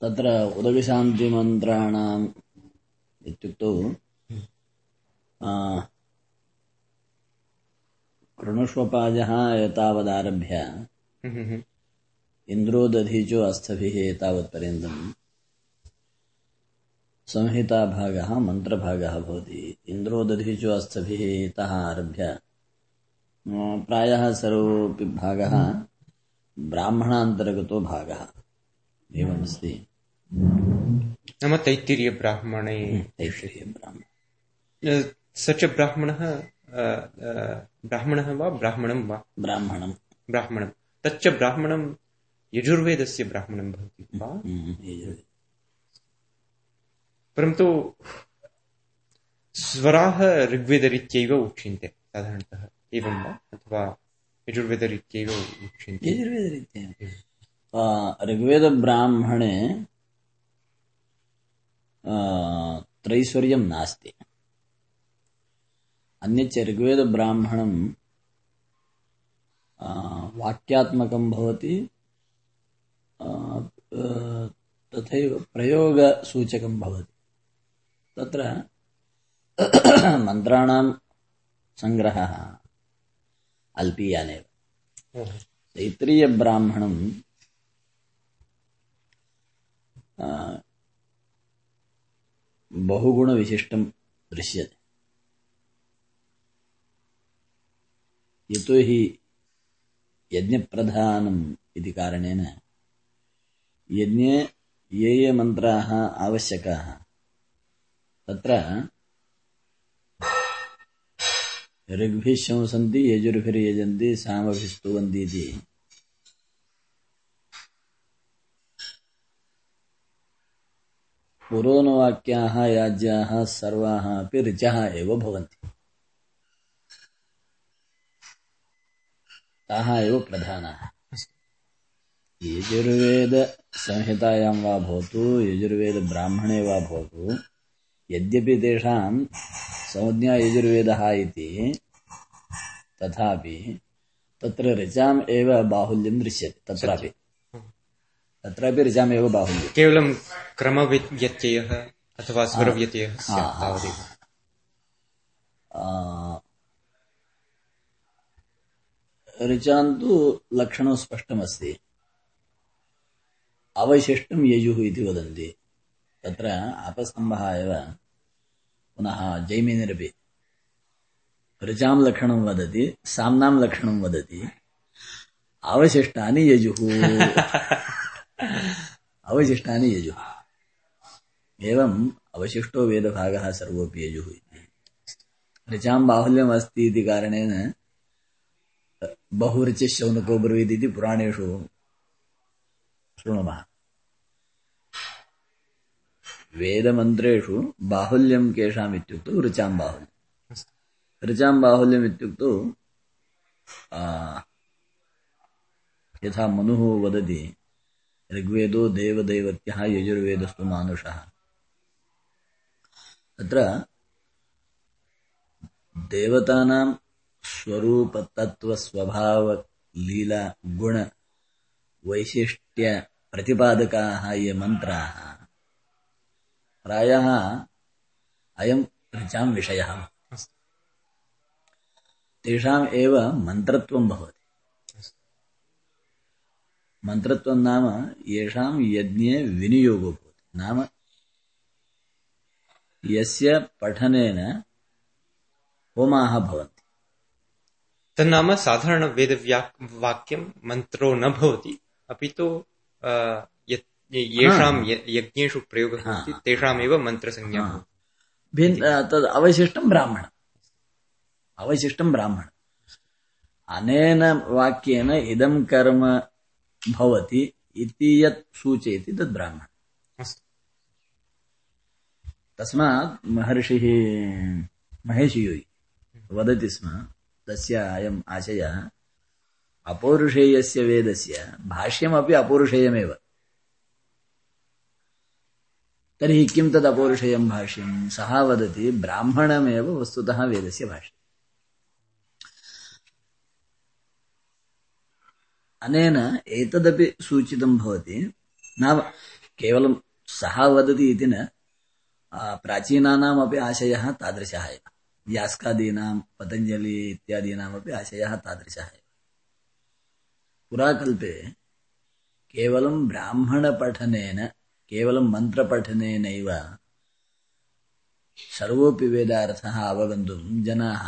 तत्र उदविशान्तिमन्त्राणाम् इत्युक्तौ आ, कृणुष्वपाजः एतावदारभ्य। इन्द्रो दधीचो अस्थभिः एतावत्पर्यन्तम् संहिताभागः मन्त्रभागः भवति इन्द्रो दधीचो अस्थभिः इतः आरभ्य प्रायः सर्वोऽपि भागः ब्राह्मणान्तर्गतो भागः। एवमस्ति। नाम तैत्तिरीयब्राह्मणे। तैत्तिरीयब्राह्मण। स च ब्राह्मणः ब्राह्मणः वा ब्राह्मणं वा? ब्राह्मणम्। ब्राह्मणं। तच्च ब्राह्मणं यजुर्वेदस्य ब्राह्मणं भवति वा? हम्म, परन्तु स्वराः ऋग्वेदरीत्यैव उच्यन्ते साधारणतः। एवं वा अथवा यजुर्वेदरीत्यैव उच्यन्ते। यजुर्वेदरीत्या। ऋग्वेदब्राह्मणे त्रैश्वर्यं नास्ति। अन्यच्च ऋग्वेदब्राह्मणं वाक्यात्मकं भवति तथैव प्रयोगसूचकं भवति। तत्र मन्त्राणां सङ्ग्रहः। अल्पीयानेव ओहो। तैत्तिरीयब्राह्मणं बहुगुणविशिष्टं दृश्यते यतोहि यज्ञप्रधानम् इति कारणेन यज्ञे ये ये मन्त्राः आवश्यकाः तत्र ऋग्भिः शंसन्ति यजुर्भिर्यजन्ति सामभिस्तुवन्ति इति पुरोणवाक्याः याज्याः सर्वाः अपि ऋचः एव भवन्ति। ताः एव प्रधानाः। यजुर्वेदसंहितायां वा भवतु यजुर्वेदब्राह्मणे वा भवतु, यद्यपि तेषां संज्ञा यजुर्वेदः इति तथापि तत्र ऋचाम् एव बाहुल्यं दृश्यते तत्रापि। तत्रापि ऋचाम् एव बाहुल्यं केवलं क्रमव्यत्ययः अथवा स्वरव्यत्ययः स्यात् तावदेव। ऋचां तु लक्षणं स्पष्टमस्ति। अवशिष्टं यजुः इति वदन्ति। तत्र आपस्तम्भः एव पुनः जैमिनिरपि ऋचां लक्षणं वदति साम्नां लक्षणं वदति अवशिष्टानि यजुः अवशिष्टानि यजुः एवम् अवशिष्टो वेदभागः सर्वोऽपि यजुः इति ऋचां बाहुल्यम् अस्ति इति कारणेन बहुरुचिः पुराणेषु शृणुमः वेदमन्त्रेषु बाहुल्यं केषाम् इत्युक्तौ ऋचां बाहुल्यम्। ऋचां बाहुल्यम् इत्युक्तौ यथा मनुः वदति, ऋग्वेदो देवदैवत्यः यजुर्वेदस्तु मानुषः। तत्र देवतानां स्वरूपतत्त्वस्वभावलीला गुणवैशिष्ट्यप्रतिपादकाः ये मन्त्राः प्रायः अयं ऋचां विषयः। तेषाम् एव मन्त्रत्वं भवति। मन्त्रत्वं नाम येषां यज्ञे विनियोगो भवति। नाम यस्य पठनेन होमाः भवन्ति। तन्नाम साधारणवेदवाक्यं मन्त्रो न भवति। अपि तु येषां य- यज्ञेषु प्रयोगः भवति तेषामेव मन्त्रसंज्ञा भिन्न तद् अवशिष्टं ब्राह्मणम् अवशिष्टं ब्राह्मणम् अनेन वाक्येन इदं कर्म भवति इति यत् सूचयति तद् ब्राह्मणम् अस्तु। तस्मात् महर्षिः महेशियोगि वदति स्म तस्य अयम् आशयः अपौरुषेयस्य वेदस्य भाष्यमपि अपौरुषेयमेव। तर्हि किं तद् अपौरुषेयं भाष्यं? सः वदति, ब्राह्मणमेव वस्तुतः वेदस्य भाष्यम्। अनेन एतदपि सूचितं भवति, नाम केवलं सः वदति इति न प्राचीनानामपि आशयः तादृशः एव। यास्कादीनां पतञ्जलि इत्यादीनामपि आशयः तादृशः एव। पुराकल्पे केवलं ब्राह्मणपठनेन केवलं मन्त्रपठनेनैव सर्वोऽपि वेदार्थः अवगन्तुं जनाः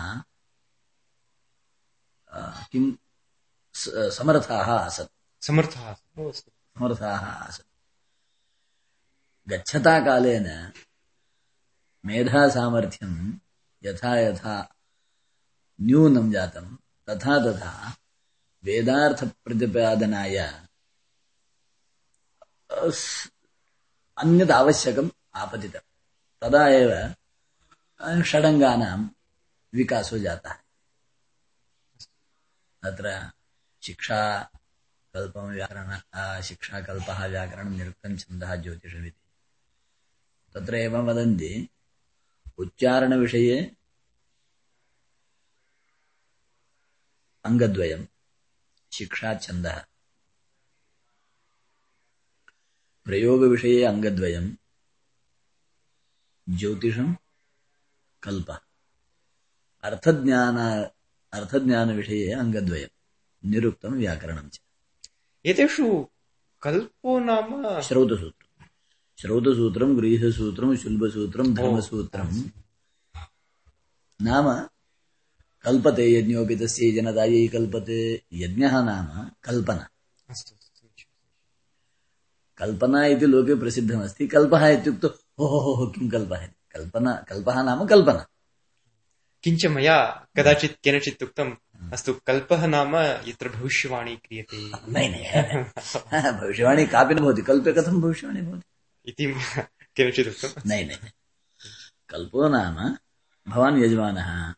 किं समर्थाः आसन्। समर्थाः समर्थाः आसन्। गच्छता कालेन मेधासामर्थ्यं यथा यथा न्यूनं जातं तथा तथा वेदार्थप्रतिपादनाय अन्यत् आवश्यकम् आपतितम्। तदा एव षडङ्गानां विकासो जातः तत्र शिक्षा कल्पं व्याकरण शिक्षाकल्पः व्याकरणं निरुक्तं छन्दः ज्योतिषमिति। तत्र एवं वदन्ति, उच्चारणविषये अङ्गद्वयं शिक्षा छन्दः। प्रयोगविषये अङ्गद्वयं। ज्योतिषं कल्पः। अर्थज्ञान अर्थज्ञानविषये अङ्गद्वयं। निरुक्तं व्याकरणं च। एतेषु कल्पो नाम श्रौतसूत्रं। श्रौतसूत्रं गृह्यसूत्रं शुल्बसूत्रं धर्मसूत्रं। नाम कल्पते यज्ञोऽपि तस्यै जनतायै कल्पते यज्ञः नाम कल्पना कल्पना इति लोके प्रसिद्धमस्ति। कल्पः इत्युक्तौ हो हो हो किं कल्पः कल्पना कल्पः नाम कल्पना। किञ्च मया कदाचित् केनचित् उक्तम् अस्तु कल्पः नाम यत्र भविष्यवाणी क्रियते। नै नै भविष्यवाणी कापि न भवति। कल्पे कथं भविष्यवाणी भवति? इति केनचित् उक्तम्। नै नै कल्पो नाम भवान् यजमानः।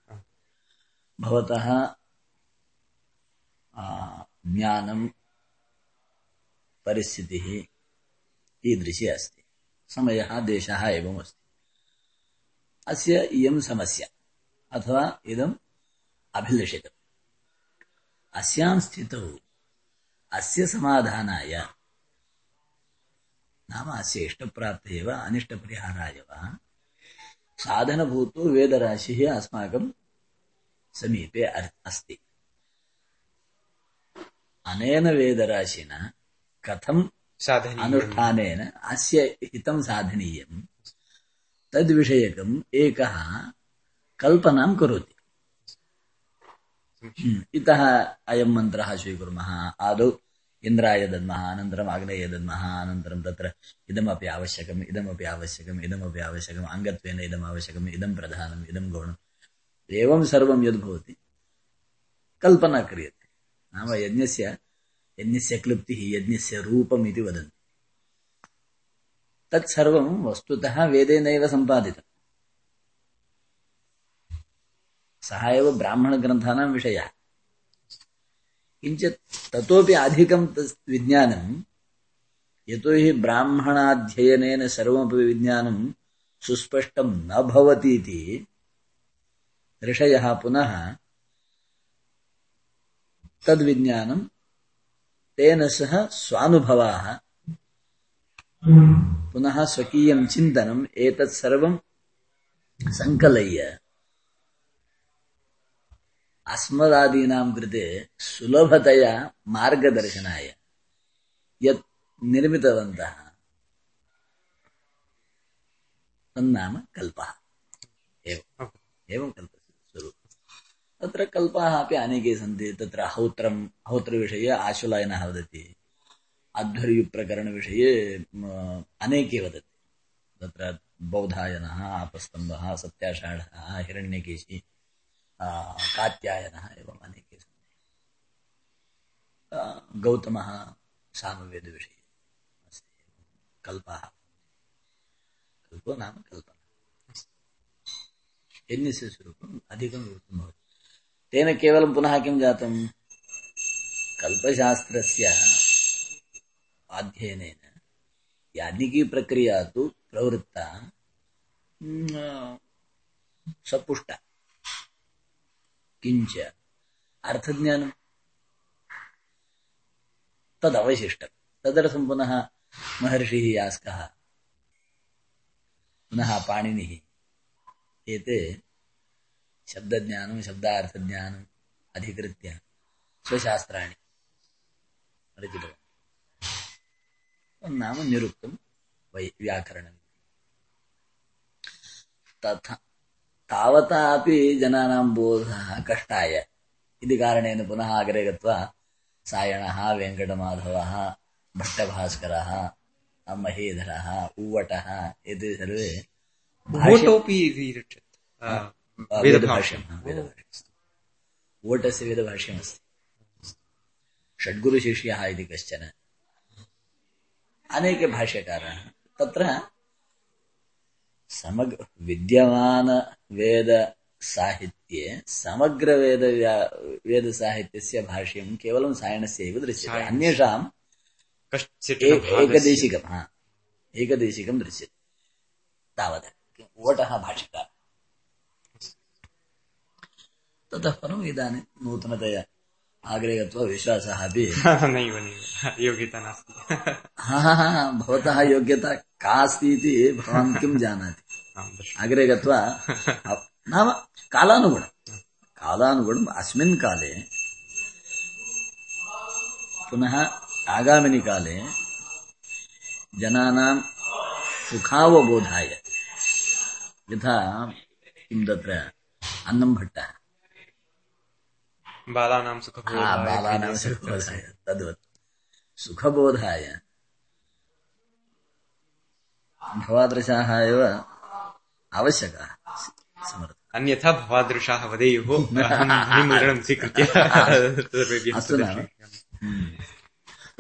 भवतः ज्ञानं परिस्थितिः ईदृशी अस्ति। समयः, देशः एवमस्ति अस्य इयं समस्या, अथवा इदम् अभिलषितम्। अस्यां स्थितौ, अस्य समाधानाय नाम अस्य इष्टप्राप्तये वा अनिष्टपरिहाराय वा, साधनभूतो वेदराशिः अस्माकं समीपे अस्ति। अनेन वेदराशिना कथम् अनुष्ठानेन अस्य हितं साधनीयम्। तद्विषयकम् एकः कल्पनां करोति। इतः अयं मन्त्रः स्वीकुर्मः। आदौ इन्द्राय दद्मः अनन्तरम् अग्नये दद्मः अनन्तरं तत्र इदमपि आवश्यकम् इदमपि आवश्यकम् इदमपि आवश्यकम् अङ्गत्वेन इदम् आवश्यकम् इदं प्रधानम् इदं गौणम्। एवं सर्वं यद्भवति कल्पना क्रियते। नाम यज्ञस्य यज्ञस्य क्लृप्तिः यज्ञस्य रूपम् इति वदन्ति तत्सर्वं वस्तुतः वेदेनैव सम्पादितम्। सः एव ब्राह्मणग्रन्थानां विषयः। किञ्च ततोपि अधिकं विज्ञानं, यतोहि ब्राह्मणाध्ययनेन सर्वमपि विज्ञानं सुस्पष्टं न भवतीति ऋषयः पुनः तद्विज्ञानं तेन सह स्वानुभवाः। पुनः स्वकीयं चिन्तनम् एतत् सर्वं सङ्कलय्य। अस्मदादीनां कृते सुलभतया मार्गदर्शनाय यत् निर्मितवन्तः। तन्नाम कल्पः। एवं स्वरूपम् तत्र कल्पाः अपि अनेके सन्ति तत्र हौत्रम् हौत्रविषये आशुलायनः वदति अध्वर्युप्रकरणविषये अनेके वदति। तत्र बौधायनः आपस्तम्भः सत्याषाढः हिरण्यकेशी कात्यायनः एवम् अनेके सन्ति। गौतमः सामवेदविषये अस्ति कल्पः। कल्पो नाम कल्पना। यज्ञस्य स्वरूपम् अधिकं भवति। तेन केवलं पुनः किं जातं कल्पशास्त्रस्य अध्ययनेन। याज्ञिकीप्रक्रिया तु प्रवृत्ता। सपुष्टा। किञ्च अर्थज्ञानम् तदवशिष्टम् तदर्थम् पुनः महर्षिः यास्कः पुनः पाणिनिः एते शब्दज्ञानम् शब्दार्थज्ञानम् अधिकृत्य स्वशास्त्राणि रचितवान्। नाम निरुक्तम् वै व्याकरणम्। तथा तावता अपि जनानां बोधः कष्टाय। इति कारणेन पुनः अग्रे गत्वा सायणः वेङ्कटमाधवः भट्टभास्करः महीधरः उव्वटः एते सर्वे भोटोऽपि इति रक्षत् वेदभाष्यम् उव्वटस्य वेदभाष्यमस्ति षड्गुरुशिष्यः इति कश्चन अनेके भाष्यकाराः तत्र समग्र विद्यमान वेद साहित्ये समग्र वेद वेद साहित्यस्य भाष्यं केवलं सायणस्यैव दृश्यते अन्येषाम् एकदेशिकम् हा एकदेशिकं दृश्यते तावत् ओटः भाष्यकार ततः परम् इदानीं नूतनतया अग्रे गत्वा विश्वासः अपि नैव नैव. योग्यता नास्ति. हा हा हा भवतः योग्यता का अस्ति इति भवान् किं जानाति? अग्रे गत्वा नाम कालानुगुणं. कालानुगुणम् अस्मिन् काले पुनः आगामिनि काले जनानां सुखावबोधाय यथा किं तत्र अन्नं भट्टः बालानां सुखबोधाय। बालानां सुखबोधाय तद्वत्। सुखबोधाय। भवादृशाः एव आवश्यकाः। अन्यथा भवादृशाः वदेयुः। स्वीकृत्य। अस्तु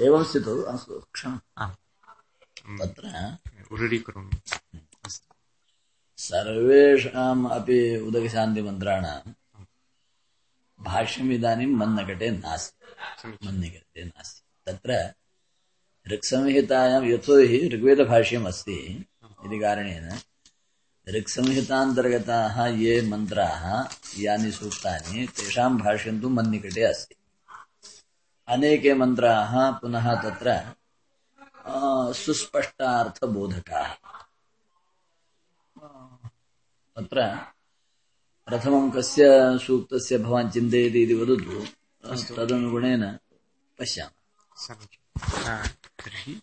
एवं स्थितौ अस्तु क्षमा। तत्र उरुडीकरोमि सर्वेषाम् अपि उदकशान्तिमन्त्राणां भाष्यम् इदानीं मन्नकटे नास्ति मन्निकटे नास्ति। तत्र ऋक्संहितायां यतो हि ऋग्वेदभाष्यम् अस्ति इति कारणेन ऋक्संहितान्तर्गताः ये मन्त्राः यानि सूक्तानि तेषां भाष्यं तु मन्निकटे अस्ति। अनेके मन्त्राः पुनः तत्र सुस्पष्टार्थबोधकाः। तत्र प्रथमं कस्य सूक्तस्य भवान् चिन्तयति इति वदतु तदनुगुणेन पश्यामः समीचीनं तर्हि